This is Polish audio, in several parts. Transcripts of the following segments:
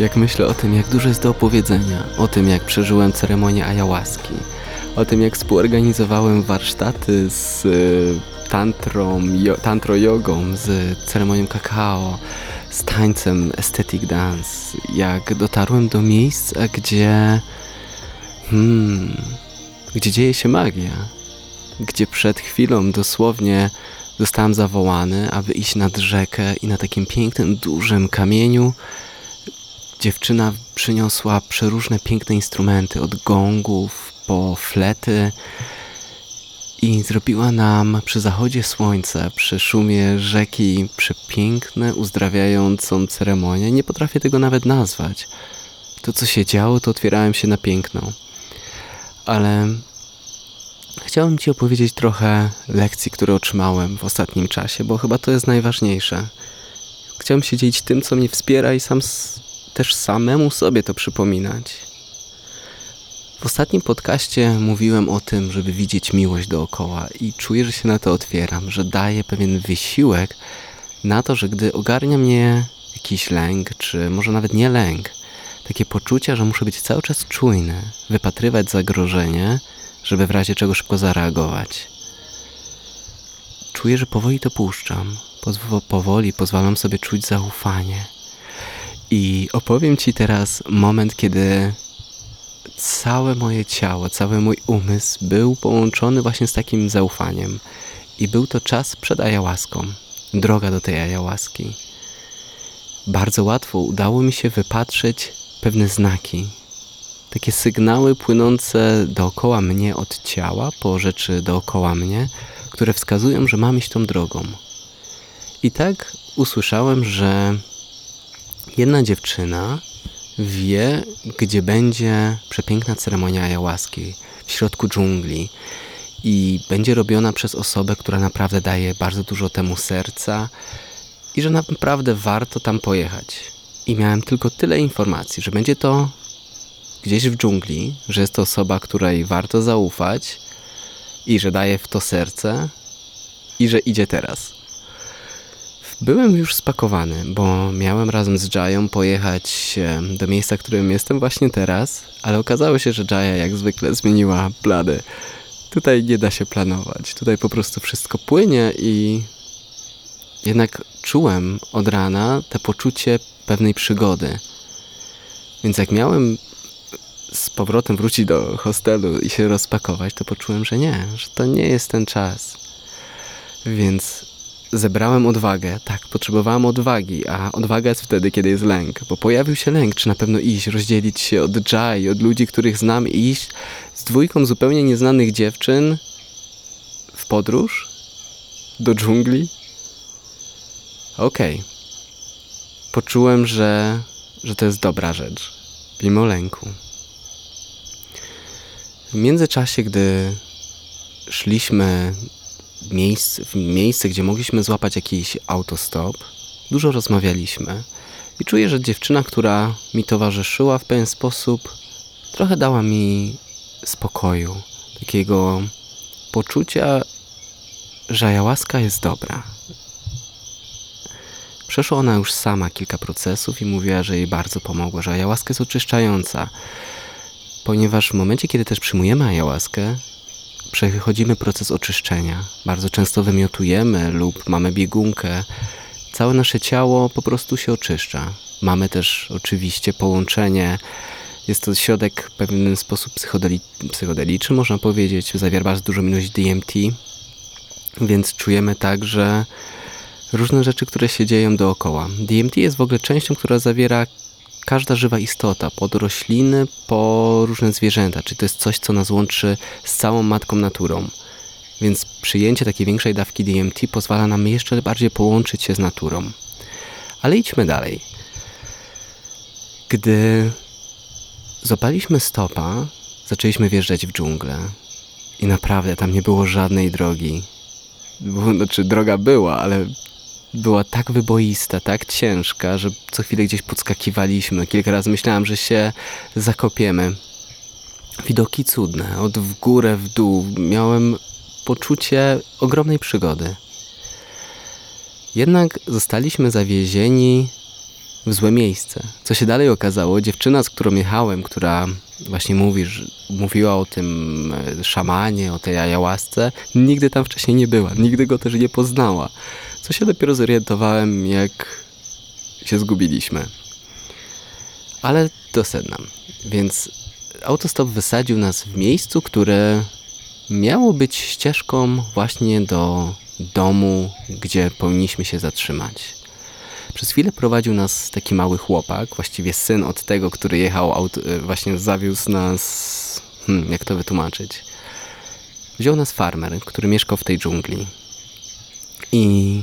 Jak myślę o tym, jak dużo jest do opowiedzenia, o tym, jak przeżyłem ceremonię ayahuaski, o tym, jak współorganizowałem warsztaty z y, tantrą, jo, tantro-jogą, z ceremonią kakao, z tańcem aesthetic dance, jak dotarłem do miejsca, gdzie... Hmm, gdzie dzieje się magia, gdzie przed chwilą dosłownie zostałem zawołany, aby iść nad rzekę i na takim pięknym, dużym kamieniu dziewczyna przyniosła przeróżne piękne instrumenty, od gongów po flety i zrobiła nam przy zachodzie słońca, przy szumie rzeki przepiękne, uzdrawiającą ceremonię. Nie potrafię tego nawet nazwać. To, co się działo, to otwierałem się na piękno. Ale chciałem Ci opowiedzieć trochę lekcji, które otrzymałem w ostatnim czasie, bo chyba to jest najważniejsze. Chciałem się dzielić tym, co mnie wspiera i sam też samemu sobie to przypominać. W ostatnim podcaście mówiłem o tym, żeby widzieć miłość dookoła i czuję, że się na to otwieram, że daję pewien wysiłek na to, że gdy ogarnia mnie jakiś lęk, czy może nawet nie lęk, takie poczucie, że muszę być cały czas czujny, wypatrywać zagrożenie, żeby w razie czego szybko zareagować. Czuję, że powoli to puszczam. Powoli pozwalam sobie czuć zaufanie. I opowiem Ci teraz moment, kiedy całe moje ciało, cały mój umysł był połączony właśnie z takim zaufaniem. I był to czas przed ayahuaską, droga do tej ayahuaski. Bardzo łatwo udało mi się wypatrzeć pewne znaki, takie sygnały płynące dookoła mnie od ciała, po rzeczy dookoła mnie, które wskazują, że mam iść tą drogą. I tak usłyszałem, że jedna dziewczyna wie, gdzie będzie przepiękna ceremonia ayahuaski w środku dżungli i będzie robiona przez osobę, która naprawdę daje bardzo dużo temu serca i że naprawdę warto tam pojechać. I miałem tylko tyle informacji, że będzie to gdzieś w dżungli, że jest to osoba, której warto zaufać i że daje w to serce i że idzie teraz. Byłem już spakowany, bo miałem razem z Jają pojechać do miejsca, w którym jestem właśnie teraz, ale okazało się, że Jaya jak zwykle zmieniła plany. Tutaj nie da się planować, tutaj po prostu wszystko płynie i jednak czułem od rana te poczucie pewnej przygody. Więc jak miałem z powrotem wrócić do hostelu i się rozpakować, to poczułem, że nie, że to nie jest ten czas. Więc zebrałem odwagę. Tak, potrzebowałem odwagi, a odwaga jest wtedy, kiedy jest lęk. Bo pojawił się lęk, czy na pewno iść, rozdzielić się od Jai, od ludzi, których znam i iść z dwójką zupełnie nieznanych dziewczyn w podróż do dżungli. Okej. Okay. Poczułem, że, że to jest dobra rzecz, mimo lęku. W międzyczasie, gdy szliśmy miejsce, w miejsce, gdzie mogliśmy złapać jakiś autostop, dużo rozmawialiśmy. I czuję, że dziewczyna, która mi towarzyszyła w pewien sposób, trochę dała mi spokoju, takiego poczucia, że ayahuasca jest dobra. Przeszła ona już sama kilka procesów i mówiła, że jej bardzo pomogło, że ayahuasca jest oczyszczająca, ponieważ w momencie, kiedy też przyjmujemy ayahuaskę, przechodzimy proces oczyszczenia. Bardzo często wymiotujemy lub mamy biegunkę. Całe nasze ciało po prostu się oczyszcza. Mamy też oczywiście połączenie. Jest to środek w pewien sposób psychodeli psychodeliczny, można powiedzieć. Zawiera bardzo dużo ilość DMT, więc czujemy także różne rzeczy, które się dzieją dookoła. DMT jest w ogóle częścią, która zawiera każda żywa istota, pod rośliny, po różne zwierzęta. Czy to jest coś, co nas łączy z całą matką naturą. Więc przyjęcie takiej większej dawki DMT pozwala nam jeszcze bardziej połączyć się z naturą. Ale idźmy dalej. Gdy zopaliśmy stopa, zaczęliśmy wjeżdżać w dżunglę. I naprawdę tam nie było żadnej drogi. Znaczy, droga była, ale była tak wyboista, tak ciężka, że co chwilę gdzieś podskakiwaliśmy. Kilka razy myślałem, że się zakopiemy. Widoki cudne, od w górę, w dół. Miałem poczucie ogromnej przygody. Jednak zostaliśmy zawiezieni w złe miejsce. Co się dalej okazało, dziewczyna, z którą jechałem, która właśnie mówi, że, mówiła o tym e, szamanie, o tej ayahuasce, nigdy tam wcześniej nie była, nigdy go też nie poznała. Co się dopiero zorientowałem, jak się zgubiliśmy. Ale do sedna. Więc autostop wysadził nas w miejscu, które miało być ścieżką właśnie do domu, gdzie powinniśmy się zatrzymać. Przez chwilę prowadził nas taki mały chłopak, właściwie syn od tego, który jechał, auto, e, właśnie zawiózł nas. Hmm, jak to wytłumaczyć? Wziął nas farmer, który mieszkał w tej dżungli. I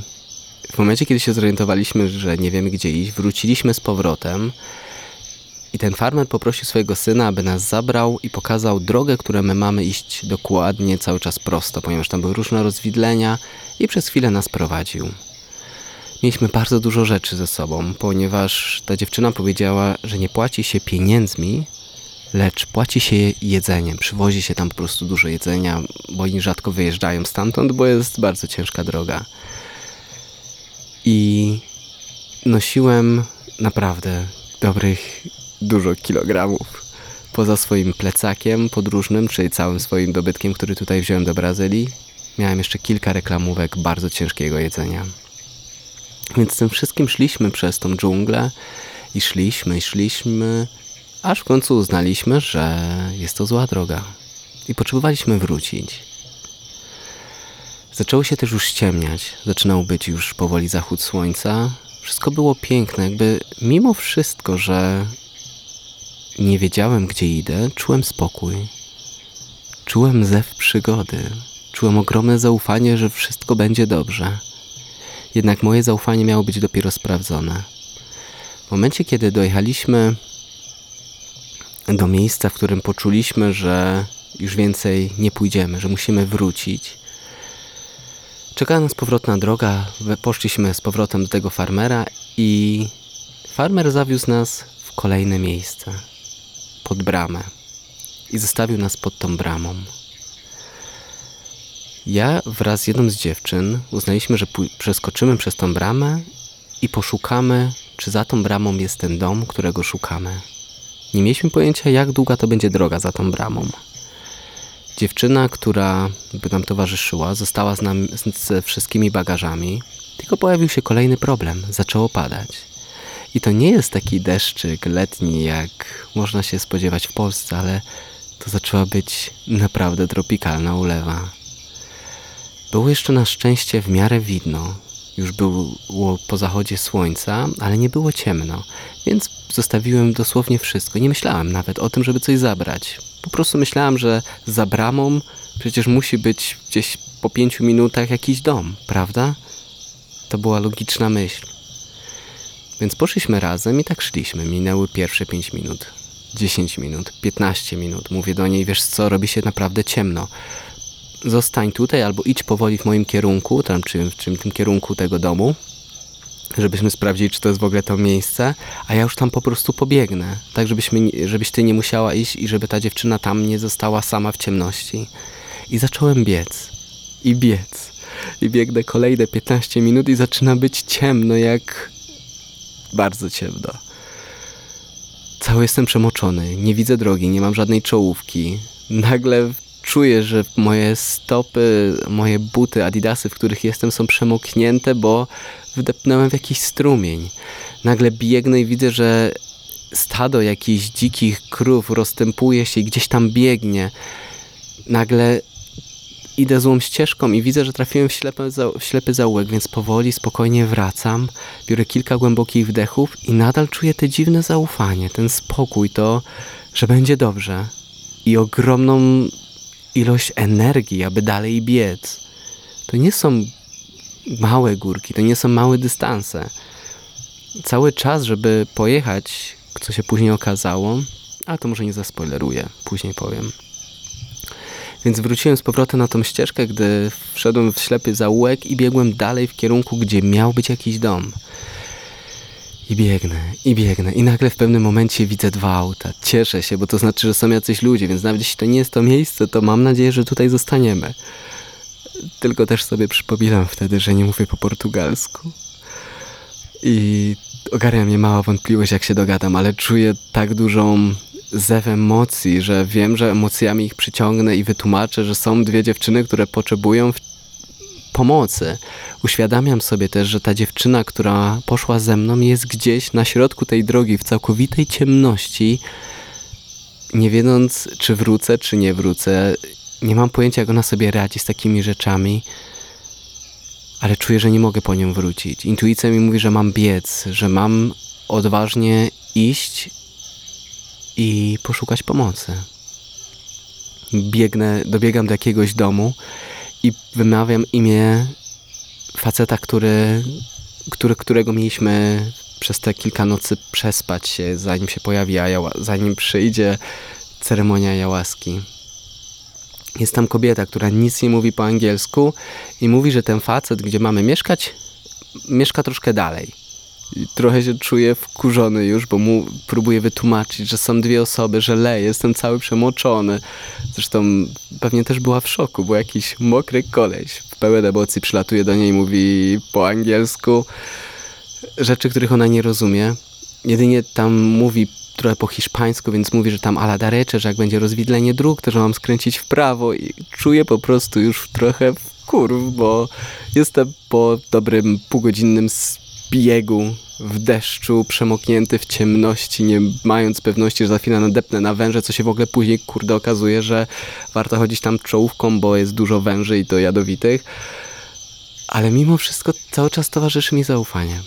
w momencie, kiedy się zorientowaliśmy, że nie wiemy gdzie iść, wróciliśmy z powrotem. I ten farmer poprosił swojego syna, aby nas zabrał i pokazał drogę, którą my mamy iść dokładnie cały czas prosto, ponieważ tam były różne rozwidlenia i przez chwilę nas prowadził. Mieliśmy bardzo dużo rzeczy ze sobą, ponieważ ta dziewczyna powiedziała, że nie płaci się pieniędzmi, lecz płaci się jedzeniem. Przywozi się tam po prostu dużo jedzenia, bo oni rzadko wyjeżdżają stamtąd, bo jest bardzo ciężka droga. I nosiłem naprawdę dobrych dużo kilogramów. Poza swoim plecakiem podróżnym, czyli całym swoim dobytkiem, który tutaj wziąłem do Brazylii, miałem jeszcze kilka reklamówek bardzo ciężkiego jedzenia. Więc tym wszystkim szliśmy przez tą dżunglę i szliśmy, i szliśmy, aż w końcu uznaliśmy, że jest to zła droga i potrzebowaliśmy wrócić. Zaczęło się też już ściemniać, zaczynał być już powoli zachód słońca. Wszystko było piękne, jakby mimo wszystko, że nie wiedziałem, gdzie idę, czułem spokój. Czułem zew przygody. Czułem ogromne zaufanie, że wszystko będzie dobrze. Jednak moje zaufanie miało być dopiero sprawdzone. W momencie, kiedy dojechaliśmy do miejsca, w którym poczuliśmy, że już więcej nie pójdziemy, że musimy wrócić, czekała nas powrotna droga. Poszliśmy z powrotem do tego farmera i farmer zawiózł nas w kolejne miejsce pod bramę i zostawił nas pod tą bramą. Ja wraz z jedną z dziewczyn uznaliśmy, że przeskoczymy przez tą bramę i poszukamy, czy za tą bramą jest ten dom, którego szukamy. Nie mieliśmy pojęcia, jak długa to będzie droga za tą bramą. Dziewczyna, która by nam towarzyszyła, została z nami ze wszystkimi bagażami, tylko pojawił się kolejny problem. Zaczęło padać. I to nie jest taki deszczyk letni, jak można się spodziewać w Polsce, ale to zaczęła być naprawdę tropikalna ulewa. Było jeszcze na szczęście w miarę widno. Już było po zachodzie słońca, ale nie było ciemno, więc zostawiłem dosłownie wszystko. Nie myślałem nawet o tym, żeby coś zabrać. Po prostu myślałem, że za bramą przecież musi być gdzieś po pięciu minutach jakiś dom, prawda? To była logiczna myśl. Więc poszliśmy razem i tak szliśmy. Minęły pierwsze 5 minut, 10 minut, 15 minut. Mówię do niej, wiesz co, robi się naprawdę ciemno. Zostań tutaj albo idź powoli w moim kierunku, tam czy, czy w tym kierunku tego domu, żebyśmy sprawdzili, czy to jest w ogóle to miejsce, a ja już tam po prostu pobiegnę, tak żebyśmy, żebyś ty nie musiała iść i żeby ta dziewczyna tam nie została sama w ciemności. I zacząłem biec. I biec. I biegnę kolejne 15 minut i zaczyna być ciemno, jak bardzo ciemno. Cały jestem przemoczony, nie widzę drogi, nie mam żadnej czołówki. Nagle czuję, że moje stopy, moje buty, adidasy, w których jestem, są przemoknięte, bo wdepnąłem w jakiś strumień. Nagle biegnę i widzę, że stado jakichś dzikich krów rozstępuje się i gdzieś tam biegnie. Nagle idę złą ścieżką i widzę, że trafiłem w ślepy, w ślepy zaułek, więc powoli, spokojnie wracam, biorę kilka głębokich wdechów i nadal czuję te dziwne zaufanie, ten spokój, to, że będzie dobrze. I ogromną ilość energii, aby dalej biec. To nie są małe górki, to nie są małe dystanse. Cały czas, żeby pojechać, co się później okazało, a to może nie zaspoileruję, później powiem. Więc wróciłem z powrotem na tą ścieżkę, gdy wszedłem w ślepy zaułek i biegłem dalej w kierunku, gdzie miał być jakiś dom. I biegnę, i biegnę. I nagle w pewnym momencie widzę dwa auta. Cieszę się, bo to znaczy, że są jacyś ludzie, więc nawet jeśli to nie jest to miejsce, to mam nadzieję, że tutaj zostaniemy. Tylko też sobie przypominam wtedy, że nie mówię po portugalsku. I ogarnia mnie mała wątpliwość, jak się dogadam, ale czuję tak dużą zew emocji, że wiem, że emocjami ich przyciągnę i wytłumaczę, że są dwie dziewczyny, które potrzebują w- pomocy. Uświadamiam sobie też, że ta dziewczyna, która poszła ze mną, jest gdzieś na środku tej drogi, w całkowitej ciemności, nie wiedząc, czy wrócę, czy nie wrócę. Nie mam pojęcia, jak ona sobie radzi z takimi rzeczami, ale czuję, że nie mogę po nią wrócić. Intuicja mi mówi, że mam biec, że mam odważnie iść i poszukać pomocy. Biegnę, dobiegam do jakiegoś domu i wymawiam imię faceta, który, który, którego mieliśmy przez te kilka nocy przespać się, zanim się pojawi zanim przyjdzie ceremonia jałaski. Jest tam kobieta, która nic nie mówi po angielsku i mówi, że ten facet, gdzie mamy mieszkać, mieszka troszkę dalej. Trochę się czuję wkurzony już, bo mu próbuję wytłumaczyć, że są dwie osoby, że leję, jestem cały przemoczony. Zresztą pewnie też była w szoku, bo jakiś mokry koleś w pełen emocji przylatuje do niej i mówi po angielsku rzeczy, których ona nie rozumie. Jedynie tam mówi trochę po hiszpańsku, więc mówi, że tam ala darecze, że jak będzie rozwidlenie dróg, to że mam skręcić w prawo i czuję po prostu już trochę wkurw, bo jestem po dobrym półgodzinnym biegu w deszczu, przemoknięty w ciemności, nie mając pewności, że za chwilę nadepnę na węże, co się w ogóle później, kurde, okazuje, że warto chodzić tam czołówką, bo jest dużo węży i to jadowitych. Ale mimo wszystko cały czas towarzyszy mi zaufanie.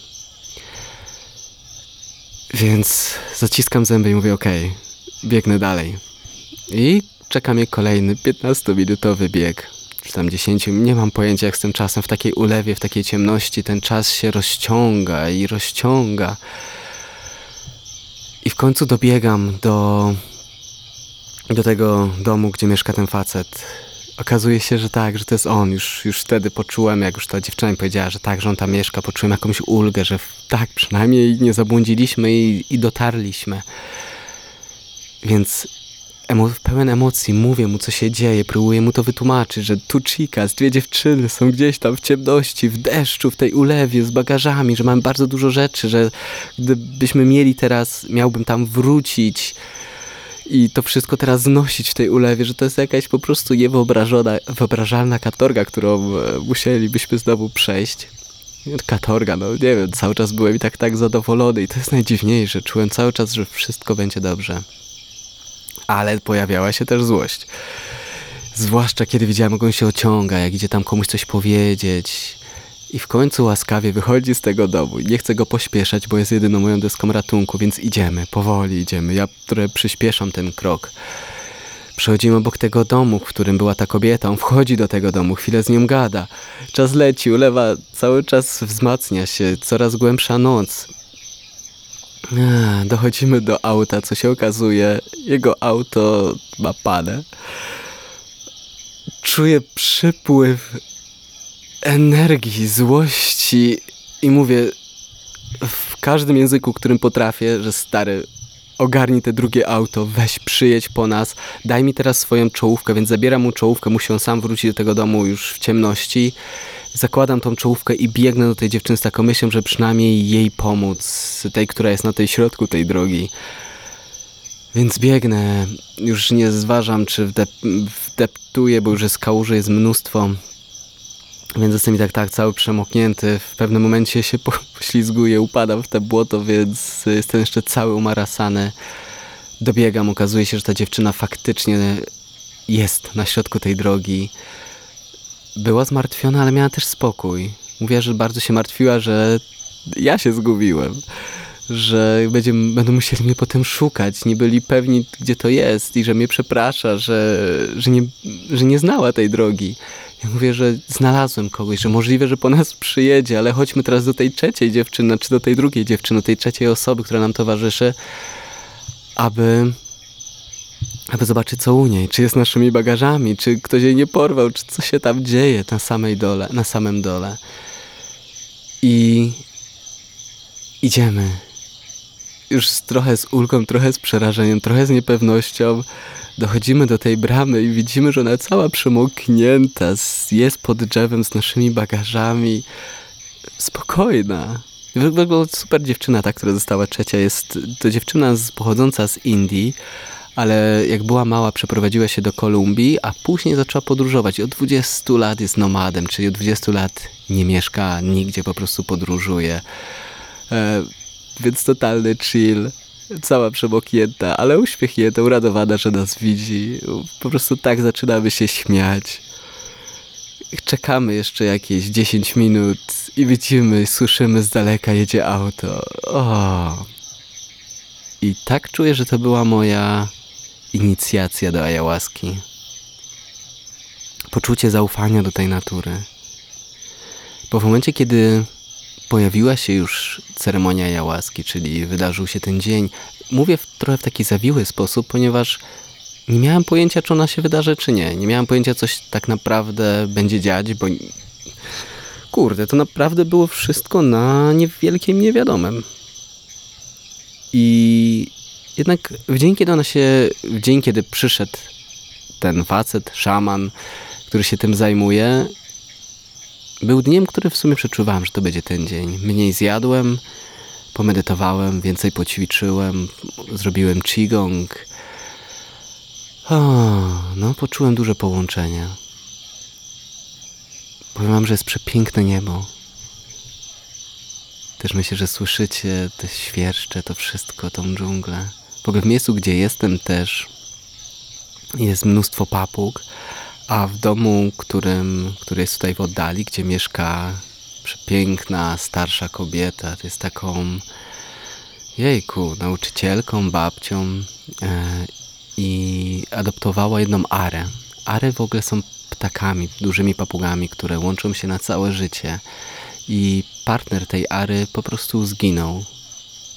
Więc zaciskam zęby i mówię, okej, biegnę dalej. I czeka mnie kolejny 15-minutowy bieg. Czy tam 10, nie mam pojęcia jak z tym czasem, w takiej ulewie, w takiej ciemności, ten czas się rozciąga i rozciąga. I w końcu dobiegam do, do tego domu, gdzie mieszka ten facet. Okazuje się, że tak, że to jest on. Już, już wtedy poczułem, jak już ta dziewczyna mi powiedziała, że tak, że on tam mieszka, poczułem jakąś ulgę, że tak, przynajmniej nie zabłądziliśmy i, i dotarliśmy. Więc emo- pełen emocji mówię mu, co się dzieje, próbuję mu to wytłumaczyć, że tu Chicas, dwie dziewczyny są gdzieś tam w ciemności, w deszczu, w tej ulewie, z bagażami, że mamy bardzo dużo rzeczy, że gdybyśmy mieli teraz, miałbym tam wrócić i to wszystko teraz znosić w tej ulewie, że to jest jakaś po prostu niewyobrażona, wyobrażalna katorga, którą e, musielibyśmy znowu przejść. Katorga, no nie wiem, cały czas byłem i tak tak zadowolony i to jest najdziwniejsze. Czułem cały czas, że wszystko będzie dobrze. Ale pojawiała się też złość. Zwłaszcza kiedy widziałem, jak on się ociąga, jak idzie tam komuś coś powiedzieć. I w końcu łaskawie wychodzi z tego domu. Nie chcę go pośpieszać, bo jest jedyną moją deską ratunku, więc idziemy, powoli idziemy. Ja trochę przyspieszam ten krok. Przechodzimy obok tego domu, w którym była ta kobieta. On wchodzi do tego domu, chwilę z nią gada. Czas leci, ulewa cały czas wzmacnia się, coraz głębsza noc. Dochodzimy do auta, co się okazuje, jego auto ma panę. Czuję przypływ energii, złości i mówię w każdym języku, którym potrafię, że stary, ogarnij te drugie auto, weź przyjedź po nas, daj mi teraz swoją czołówkę, więc zabieram mu czołówkę, musi on sam wrócić do tego domu już w ciemności. Zakładam tą czołówkę i biegnę do tej dziewczyny z taką myślą, że przynajmniej jej pomóc, tej, która jest na tej środku tej drogi. Więc biegnę, już nie zważam, czy wdep- wdeptuję, bo już jest kałuży, jest mnóstwo. Więc jestem i tak, tak, cały przemoknięty. W pewnym momencie się po- poślizguję, upadam w te błoto, więc jestem jeszcze cały umarasany. Dobiegam, okazuje się, że ta dziewczyna faktycznie jest na środku tej drogi. Była zmartwiona, ale miała też spokój. Mówiła, że bardzo się martwiła, że ja się zgubiłem. Że będziemy, będą musieli mnie potem szukać. Nie byli pewni, gdzie to jest i że mnie przeprasza, że, że, nie, że nie znała tej drogi. Ja mówię, że znalazłem kogoś, że możliwe, że po nas przyjedzie, ale chodźmy teraz do tej trzeciej dziewczyny, czy do tej drugiej dziewczyny, tej trzeciej osoby, która nam towarzyszy, aby, aby zobaczyć, co u niej, czy jest naszymi bagażami, czy ktoś jej nie porwał, czy co się tam dzieje na samej dole, na samym dole. I idziemy. Już z, trochę z ulgą, trochę z przerażeniem, trochę z niepewnością. Dochodzimy do tej bramy i widzimy, że ona cała przemoknięta, jest pod drzewem z naszymi bagażami. Spokojna. W ogóle super dziewczyna, ta, która została trzecia, jest to dziewczyna pochodząca z Indii, ale jak była mała, przeprowadziła się do Kolumbii, a później zaczęła podróżować. Od 20 lat jest nomadem, czyli od 20 lat nie mieszka nigdzie, po prostu podróżuje. E, więc totalny chill. Cała przemoknięta, ale uśmiechnięta, uradowana, że nas widzi. Po prostu tak zaczynamy się śmiać. Czekamy jeszcze jakieś 10 minut i widzimy, słyszymy z daleka jedzie auto. O. I tak czuję, że to była moja inicjacja do ayahuaski. Poczucie zaufania do tej natury. Bo w momencie, kiedy pojawiła się już ceremonia ayahuaski, czyli wydarzył się ten dzień, mówię w, trochę w taki zawiły sposób, ponieważ nie miałem pojęcia, czy ona się wydarzy, czy nie. Nie miałem pojęcia, coś tak naprawdę będzie dziać, bo kurde, to naprawdę było wszystko na niewielkim niewiadomym. I jednak w dzień, kiedy ona się, w dzień, kiedy przyszedł ten facet, szaman, który się tym zajmuje, był dniem, który w sumie przeczuwałem, że to będzie ten dzień. Mniej zjadłem, pomedytowałem, więcej poćwiczyłem, zrobiłem qigong. O, no, poczułem duże połączenie. Powiem wam, że jest przepiękne niebo. Też myślę, że słyszycie te świerszcze, to wszystko, tą dżunglę. W ogóle w miejscu, gdzie jestem też jest mnóstwo papug, a w domu, którym, który jest tutaj w oddali, gdzie mieszka przepiękna, starsza kobieta, jest taką jejku, nauczycielką, babcią e, i adoptowała jedną arę. Ary w ogóle są ptakami, dużymi papugami, które łączą się na całe życie i partner tej Ary po prostu zginął.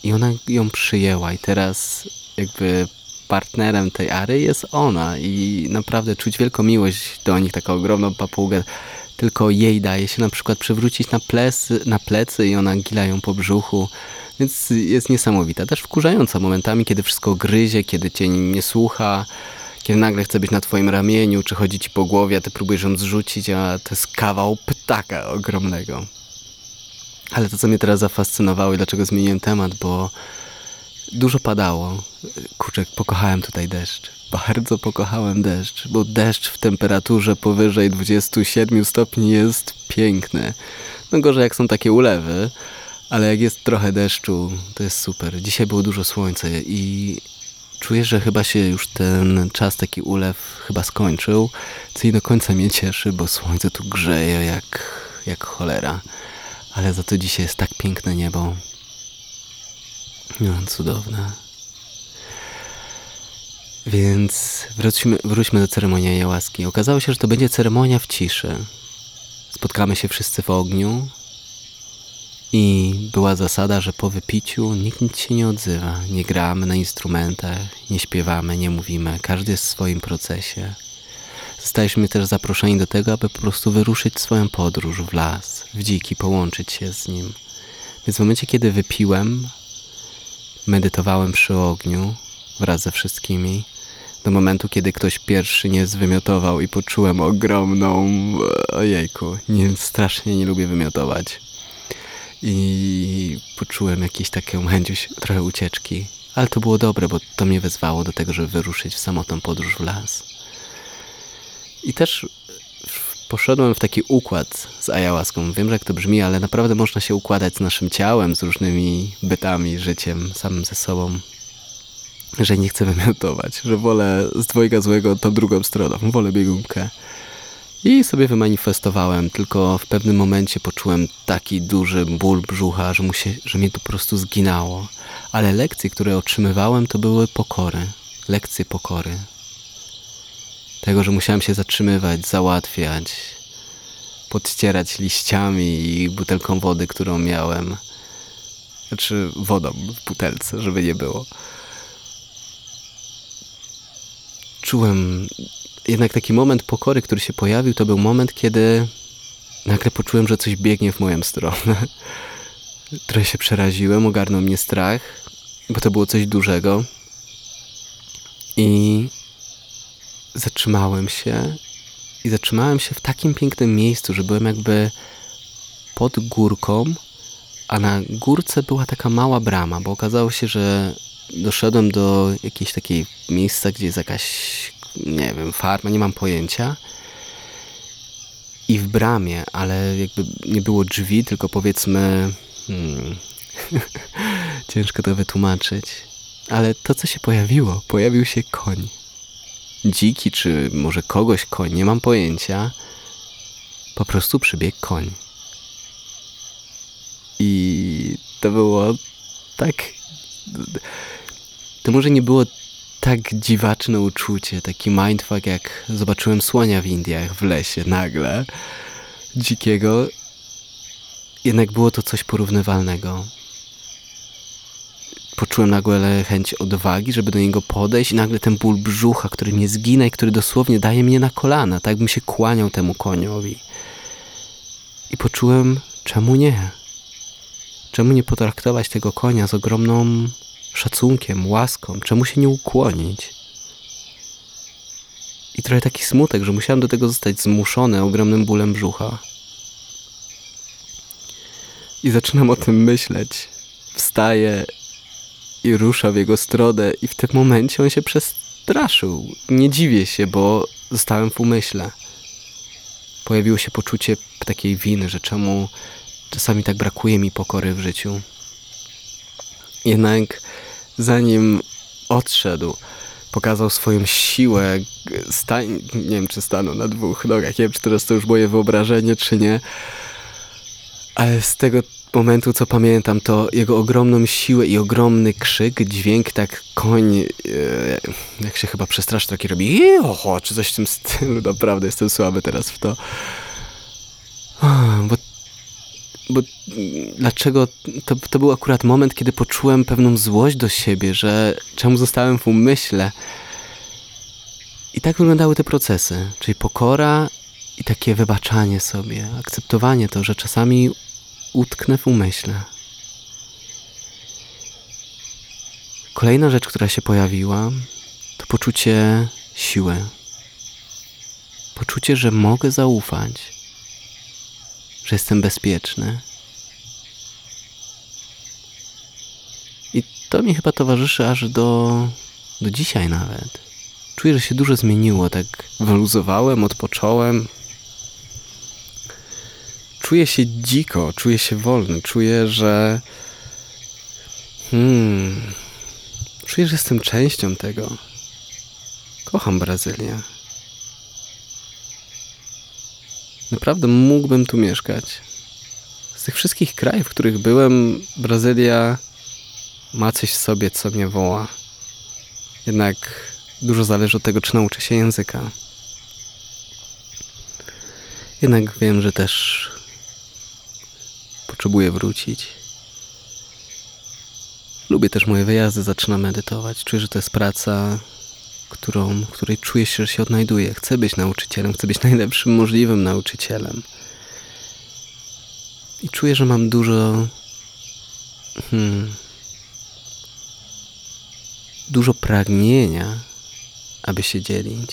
I ona ją przyjęła i teraz jakby partnerem tej Ary jest ona i naprawdę czuć wielką miłość do nich, taką ogromną papugę. Tylko jej daje się na przykład przewrócić na, plecy, na plecy i ona gila ją po brzuchu. Więc jest niesamowita. Też wkurzająca momentami, kiedy wszystko gryzie, kiedy cię nie słucha, kiedy nagle chce być na twoim ramieniu, czy chodzi ci po głowie, a ty próbujesz ją zrzucić, a to jest kawał ptaka ogromnego. Ale to, co mnie teraz zafascynowało i dlaczego zmieniłem temat, bo dużo padało. Kurczę, pokochałem tutaj deszcz. Bardzo pokochałem deszcz, bo deszcz w temperaturze powyżej 27 stopni jest piękny. No gorzej jak są takie ulewy, ale jak jest trochę deszczu, to jest super. Dzisiaj było dużo słońca i czuję, że chyba się już ten czas, taki ulew chyba skończył, co i do końca mnie cieszy, bo słońce tu grzeje jak, jak cholera. Ale za to dzisiaj jest tak piękne niebo. No, cudowne. Więc wróćmy, wróćmy do ceremonii ayahuaski. Okazało się, że to będzie ceremonia w ciszy. Spotkamy się wszyscy w ogniu i była zasada, że po wypiciu nikt nic się nie odzywa. Nie gramy na instrumentach, nie śpiewamy, nie mówimy. Każdy jest w swoim procesie. Zostaliśmy też zaproszeni do tego, aby po prostu wyruszyć swoją podróż w las, w dziki, połączyć się z nim. Więc w momencie, kiedy wypiłem, medytowałem przy ogniu wraz ze wszystkimi. Do momentu, kiedy ktoś pierwszy nie zwymiotował i poczułem ogromną... Ojejku, nie, strasznie nie lubię wymiotować. I poczułem jakieś taką chęć trochę ucieczki. Ale to było dobre, bo to mnie wezwało do tego, żeby wyruszyć w samotną podróż w las. I też poszedłem w taki układ z ayahuaską. Wiem, że jak to brzmi, ale naprawdę można się układać z naszym ciałem, z różnymi bytami, życiem, samym ze sobą. Że nie chcę wymiotować, że wolę z dwojga złego tą drugą stroną, wolę biegunkę. I sobie wymanifestowałem, tylko w pewnym momencie poczułem taki duży ból brzucha, że, mu się, że mnie to po prostu zginało. Ale lekcje, które otrzymywałem, to były pokory. Lekcje pokory. Tego, że musiałem się zatrzymywać, załatwiać, podcierać liściami i butelką wody, którą miałem. Znaczy wodą w butelce, żeby nie było. Czułem jednak taki moment pokory, który się pojawił, to był moment, kiedy nagle poczułem, że coś biegnie w moją stronę. Trochę się przeraziłem, ogarnął mnie strach, bo to było coś dużego. I zatrzymałem się i zatrzymałem się w takim pięknym miejscu, że byłem jakby pod górką a na górce była taka mała brama, bo okazało się, że doszedłem do jakiejś takiej miejsca, gdzie jest jakaś, nie wiem, farma, nie mam pojęcia. I w bramie, ale jakby nie było drzwi, tylko powiedzmy. Hmm, ciężko to wytłumaczyć. Ale to, co się pojawiło, pojawił się koń. Dziki, czy może kogoś koń, nie mam pojęcia. Po prostu przybiegł koń. I to było tak. To może nie było tak dziwaczne uczucie, taki mindfuck, jak zobaczyłem słonia w Indiach w lesie nagle, dzikiego. Jednak było to coś porównywalnego. Poczułem nagle chęć odwagi, żeby do niego podejść, i nagle ten ból brzucha, który mnie zgina i który dosłownie daje mnie na kolana, tak bym się kłaniał temu koniowi. I poczułem, czemu nie? Czemu nie potraktować tego konia z ogromną szacunkiem, łaską? Czemu się nie ukłonić? I trochę taki smutek, że musiałem do tego zostać zmuszony ogromnym bólem brzucha. I zaczynam o tym myśleć. Wstaję i rusza w jego stronę, i w tym momencie on się przestraszył. Nie dziwię się, bo zostałem w umyśle. Pojawiło się poczucie takiej winy, że czemu czasami tak brakuje mi pokory w życiu. Jednak zanim odszedł, pokazał swoją siłę, stań, nie wiem czy stanął na dwóch nogach, nie wiem czy teraz to już moje wyobrażenie, czy nie, ale z tego momentu, co pamiętam, to jego ogromną siłę i ogromny krzyk, dźwięk, tak koń, e, jak się chyba przestraszy, taki robi, oho, czy coś w tym stylu, naprawdę jestem słaby teraz w to. Bo, bo dlaczego to, to był akurat moment, kiedy poczułem pewną złość do siebie, że czemu zostałem w umyśle. I tak wyglądały te procesy, czyli pokora i takie wybaczanie sobie, akceptowanie to, że czasami utknę w umyśle. Kolejna rzecz, która się pojawiła, to poczucie siły. Poczucie, że mogę zaufać, że jestem bezpieczny. I to mi chyba towarzyszy aż do, do dzisiaj nawet. Czuję, że się dużo zmieniło, tak wyluzowałem, odpocząłem, czuję się dziko, czuję się wolny, czuję, że. Hmm. Czuję, że jestem częścią tego. Kocham Brazylię. Naprawdę mógłbym tu mieszkać. Z tych wszystkich krajów, w których byłem, Brazylia ma coś w sobie, co mnie woła. Jednak dużo zależy od tego, czy nauczę się języka. Jednak wiem, że też potrzebuję wrócić. Lubię też moje wyjazdy, zaczynam medytować. Czuję, że to jest praca, którą, w której czuję się, że się odnajduję. Chcę być nauczycielem, chcę być najlepszym możliwym nauczycielem. I czuję, że mam dużo. Hmm, dużo pragnienia, aby się dzielić,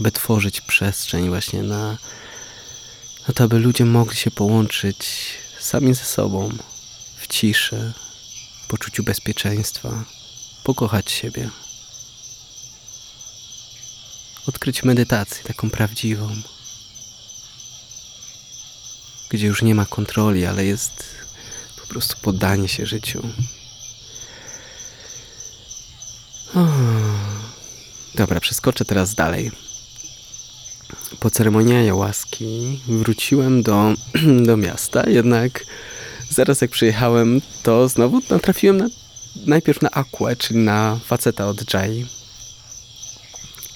aby tworzyć przestrzeń właśnie na, na to, aby ludzie mogli się połączyć sami ze sobą, w ciszy, w poczuciu bezpieczeństwa, pokochać siebie. Odkryć medytację taką prawdziwą, gdzie już nie ma kontroli, ale jest po prostu poddanie się życiu. Dobra, przeskoczę teraz dalej. Po ceremonii ayahuaski wróciłem do, do miasta, jednak zaraz jak przyjechałem, to znowu natrafiłem na, najpierw na Aquę, czyli na faceta od Jai.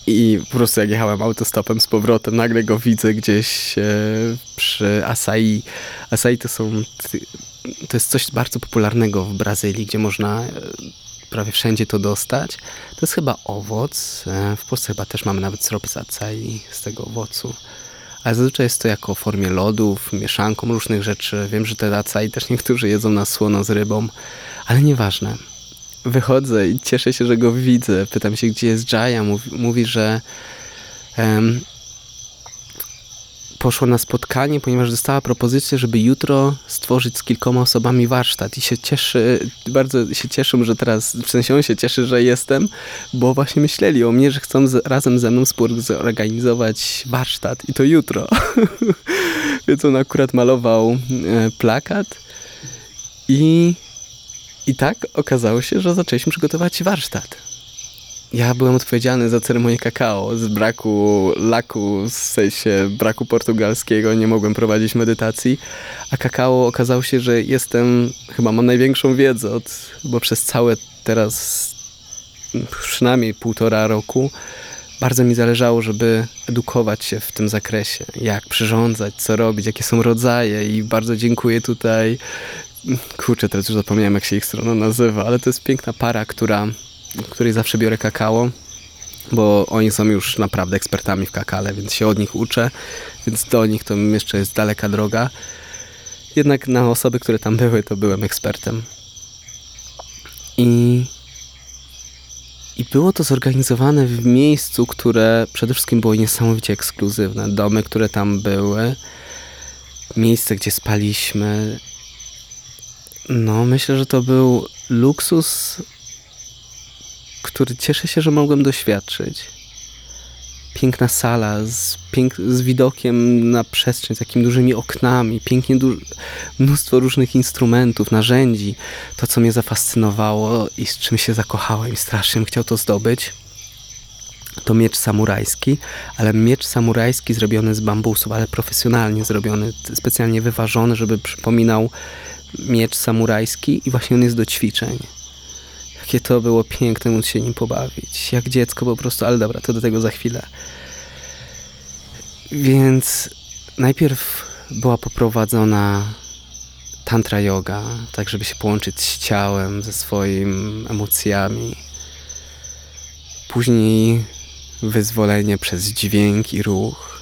I po prostu jak jechałem autostopem z powrotem, nagle go widzę gdzieś e, przy Asai. Asai to są, to jest coś bardzo popularnego w Brazylii, gdzie można e, prawie wszędzie to dostać. To jest chyba owoc. E, w Polsce chyba też mamy nawet syrop z acai z tego owocu. Ale zazwyczaj jest to jako w formie lodów, mieszanką różnych rzeczy. Wiem, że te acai też niektórzy jedzą na słono z rybą, ale nieważne. Wychodzę i cieszę się, że go widzę. Pytam się, gdzie jest Jaya. Mówi, mówi że um, poszła na spotkanie, ponieważ dostała propozycję, żeby jutro stworzyć z kilkoma osobami warsztat. I się cieszy, bardzo się cieszę, że teraz, w sensie on się cieszy, że jestem, bo właśnie myśleli o mnie, że chcą z, razem ze mną zorganizować warsztat. I to jutro. Więc on akurat malował e, plakat i, i tak okazało się, że zaczęliśmy przygotować warsztat ja byłem odpowiedzialny za ceremonię kakao. Z braku laku, w sensie braku portugalskiego, nie mogłem prowadzić medytacji. A kakao okazało się, że jestem, chyba mam największą wiedzę, od, bo przez całe teraz przynajmniej półtora roku bardzo mi zależało, żeby edukować się w tym zakresie. Jak przyrządzać, co robić, jakie są rodzaje i bardzo dziękuję tutaj kurczę, teraz już zapomniałem jak się ich strona nazywa, ale to jest piękna para, która w której zawsze biorę kakao, bo oni są już naprawdę ekspertami w kakale, więc się od nich uczę, więc do nich to jeszcze jest daleka droga. Jednak na osoby, które tam były, to byłem ekspertem. I, i było to zorganizowane w miejscu, które przede wszystkim było niesamowicie ekskluzywne. Domy, które tam były, miejsce, gdzie spaliśmy. No, myślę, że to był luksus który cieszę się, że mogłem doświadczyć. Piękna sala z, pięk z widokiem na przestrzeń, z takimi dużymi oknami, pięknie du mnóstwo różnych instrumentów, narzędzi. To, co mnie zafascynowało i z czym się zakochałem i strasznie bym chciał to zdobyć, to miecz samurajski, ale miecz samurajski zrobiony z bambusów, ale profesjonalnie zrobiony, specjalnie wyważony, żeby przypominał miecz samurajski i właśnie on jest do ćwiczeń. Jakie to było piękne móc się nim pobawić. Jak dziecko po prostu, ale dobra, to do tego za chwilę. Więc najpierw była poprowadzona tantra yoga, tak żeby się połączyć z ciałem, ze swoimi emocjami. Później wyzwolenie przez dźwięk i ruch.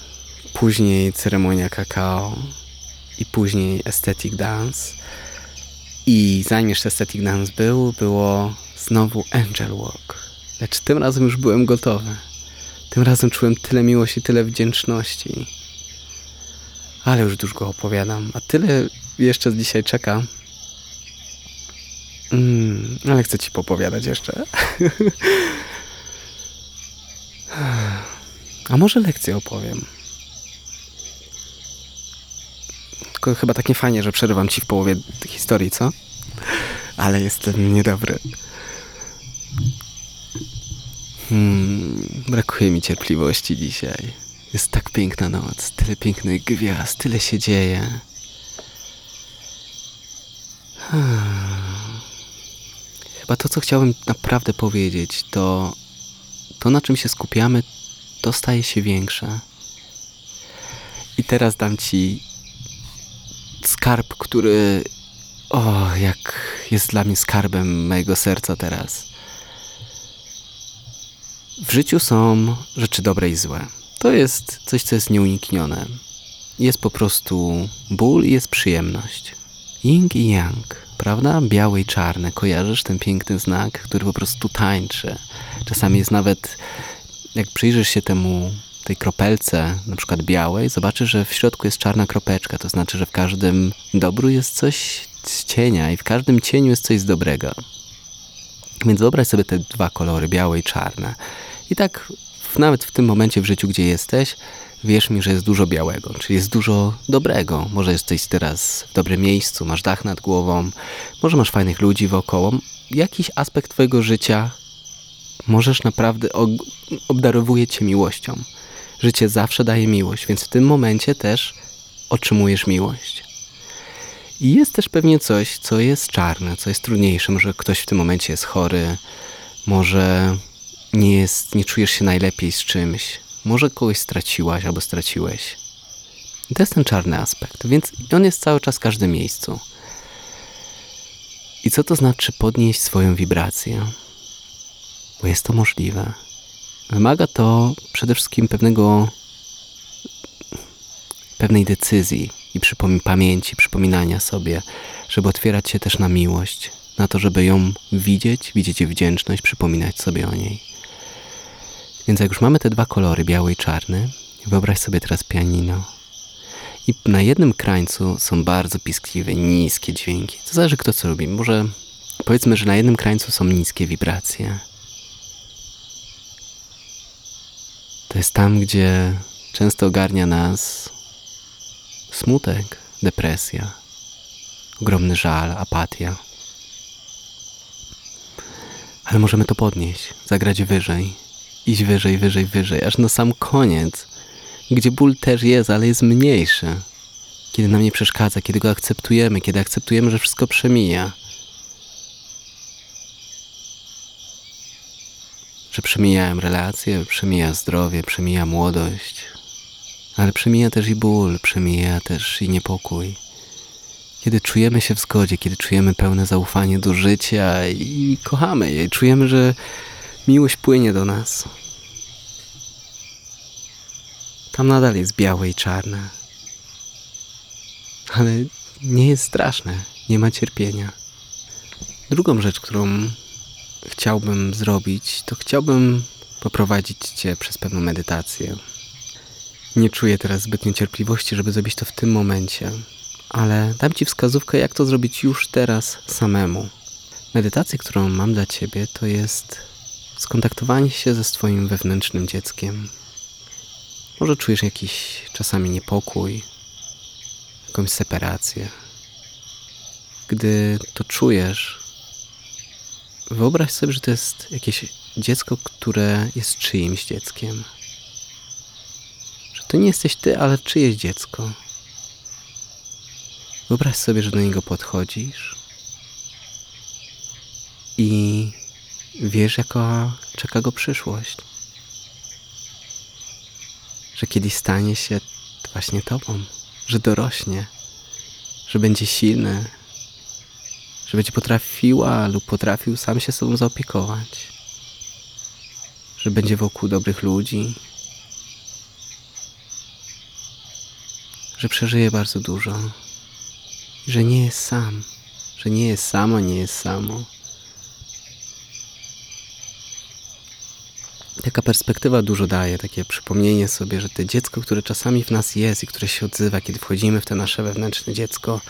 Później ceremonia kakao i później aesthetic dance. I zanim jeszcze aesthetic dance był, było Znowu Angel Walk. Lecz tym razem już byłem gotowy. Tym razem czułem tyle miłości, tyle wdzięczności. Ale już dużo opowiadam. A tyle jeszcze dzisiaj czeka. Mm, ale chcę ci popowiadać jeszcze. A może lekcję opowiem? Tylko chyba tak nie fajnie, że przerywam ci w połowie historii, co? Ale jestem niedobry. Hmm, brakuje mi cierpliwości dzisiaj. Jest tak piękna noc, tyle pięknych gwiazd, tyle się dzieje. Chyba to, co chciałbym naprawdę powiedzieć, to to, na czym się skupiamy, to staje się większe. I teraz dam ci skarb, który, o, jak jest dla mnie skarbem mojego serca teraz. W życiu są rzeczy dobre i złe. To jest coś, co jest nieuniknione. Jest po prostu ból i jest przyjemność. Ying i yang, prawda? Białe i czarne. Kojarzysz ten piękny znak, który po prostu tańczy. Czasami jest nawet, jak przyjrzysz się temu, tej kropelce, na przykład białej, zobaczysz, że w środku jest czarna kropeczka. To znaczy, że w każdym dobru jest coś z cienia i w każdym cieniu jest coś z dobrego. Więc wyobraź sobie te dwa kolory, białe i czarne. I tak nawet w tym momencie w życiu, gdzie jesteś, wierz mi, że jest dużo białego, czyli jest dużo dobrego. Może jesteś teraz w dobrym miejscu, masz dach nad głową, może masz fajnych ludzi wokoło. Jakiś aspekt twojego życia możesz naprawdę obdarowuje cię miłością. Życie zawsze daje miłość, więc w tym momencie też otrzymujesz miłość. I jest też pewnie coś, co jest czarne, co jest trudniejsze. Może ktoś w tym momencie jest chory, może nie, jest, nie czujesz się najlepiej z czymś. Może kogoś straciłaś albo straciłeś. I to jest ten czarny aspekt, więc on jest cały czas w każdym miejscu. I co to znaczy podnieść swoją wibrację? Bo jest to możliwe. Wymaga to przede wszystkim pewnego pewnej decyzji i przypom pamięci, przypominania sobie, żeby otwierać się też na miłość, na to, żeby ją widzieć, widzieć jej wdzięczność, przypominać sobie o niej. Więc jak już mamy te dwa kolory, biały i czarny, wyobraź sobie teraz pianino. I na jednym krańcu są bardzo piskliwe, niskie dźwięki. To zależy kto co lubi. Może powiedzmy, że na jednym krańcu są niskie wibracje. To jest tam, gdzie często ogarnia nas smutek, depresja, ogromny żal, apatia. Ale możemy to podnieść, zagrać wyżej, iść wyżej, wyżej, wyżej, aż na sam koniec, gdzie ból też jest, ale jest mniejszy. Kiedy nam nie przeszkadza, kiedy go akceptujemy, kiedy akceptujemy, że wszystko przemija. Że przemijają relacje, przemija zdrowie, przemija młodość, ale przemija też i ból, przemija też i niepokój. Kiedy czujemy się w zgodzie, kiedy czujemy pełne zaufanie do życia i kochamy je, czujemy, że miłość płynie do nas. Tam nadal jest białe i czarne. Ale nie jest straszne, nie ma cierpienia. Drugą rzecz, którą chciałbym zrobić, to chciałbym poprowadzić Cię przez pewną medytację. Nie czuję teraz zbytnio cierpliwości, żeby zrobić to w tym momencie, ale dam Ci wskazówkę, jak to zrobić już teraz samemu. Medytacja, którą mam dla Ciebie, to jest skontaktowanie się ze swoim wewnętrznym dzieckiem. Może czujesz jakiś czasami niepokój, jakąś separację. Gdy to czujesz, wyobraź sobie, że to jest jakieś dziecko, które jest czyimś dzieckiem. Że to nie jesteś ty, ale czyjeś dziecko. Wyobraź sobie, że do niego podchodzisz i wiesz, jaka czeka go przyszłość. Że kiedyś stanie się właśnie tobą, że dorośnie, że będzie silny, że będzie potrafiła lub potrafił sam się sobą zaopiekować, że będzie wokół dobrych ludzi, że przeżyje bardzo dużo, że nie jest sam, że nie jest sama, nie jest samo. Taka perspektywa dużo daje, takie przypomnienie sobie, że to dziecko, które czasami w nas jest i które się odzywa, kiedy wchodzimy w to nasze wewnętrzne dziecko,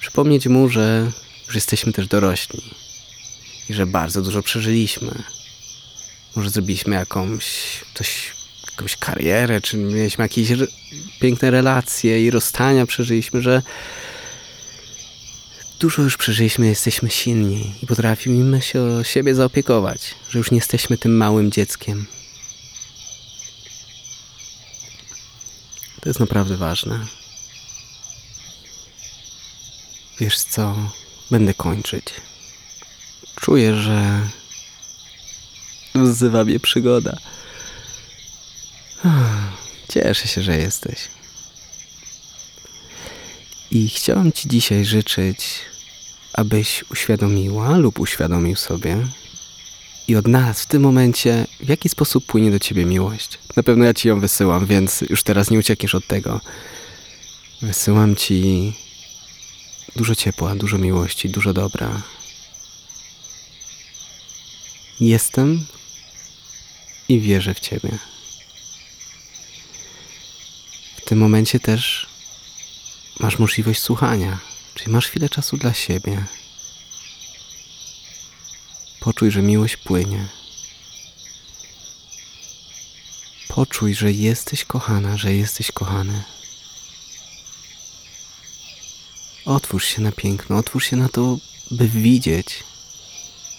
przypomnieć mu, że już jesteśmy też dorośli i że bardzo dużo przeżyliśmy. Może zrobiliśmy jakąś, coś, jakąś karierę, czy mieliśmy jakieś piękne relacje i rozstania przeżyliśmy, że dużo już przeżyliśmy, jesteśmy silni i potrafimy się o siebie zaopiekować, że już nie jesteśmy tym małym dzieckiem. To jest naprawdę ważne. Wiesz co? Będę kończyć. Czuję, że wzywa mnie przygoda. Cieszę się, że jesteś. I chciałem Ci dzisiaj życzyć, abyś uświadomiła lub uświadomił sobie i odnalazł w tym momencie, w jaki sposób płynie do Ciebie miłość. Na pewno ja Ci ją wysyłam, więc już teraz nie uciekniesz od tego. Wysyłam Ci dużo ciepła, dużo miłości, dużo dobra. Jestem i wierzę w Ciebie. W tym momencie też masz możliwość słuchania, czyli masz chwilę czasu dla siebie. Poczuj, że miłość płynie. Poczuj, że jesteś kochana, że jesteś kochany. Otwórz się na piękno, otwórz się na to, by widzieć,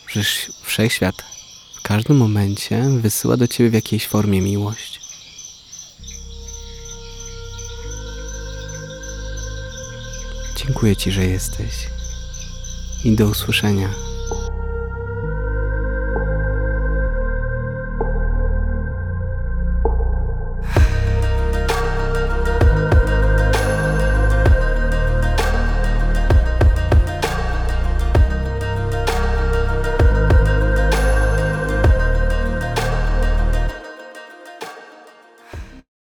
że wszechświat w każdym momencie wysyła do ciebie w jakiejś formie miłość. Dziękuję Ci, że jesteś. I do usłyszenia.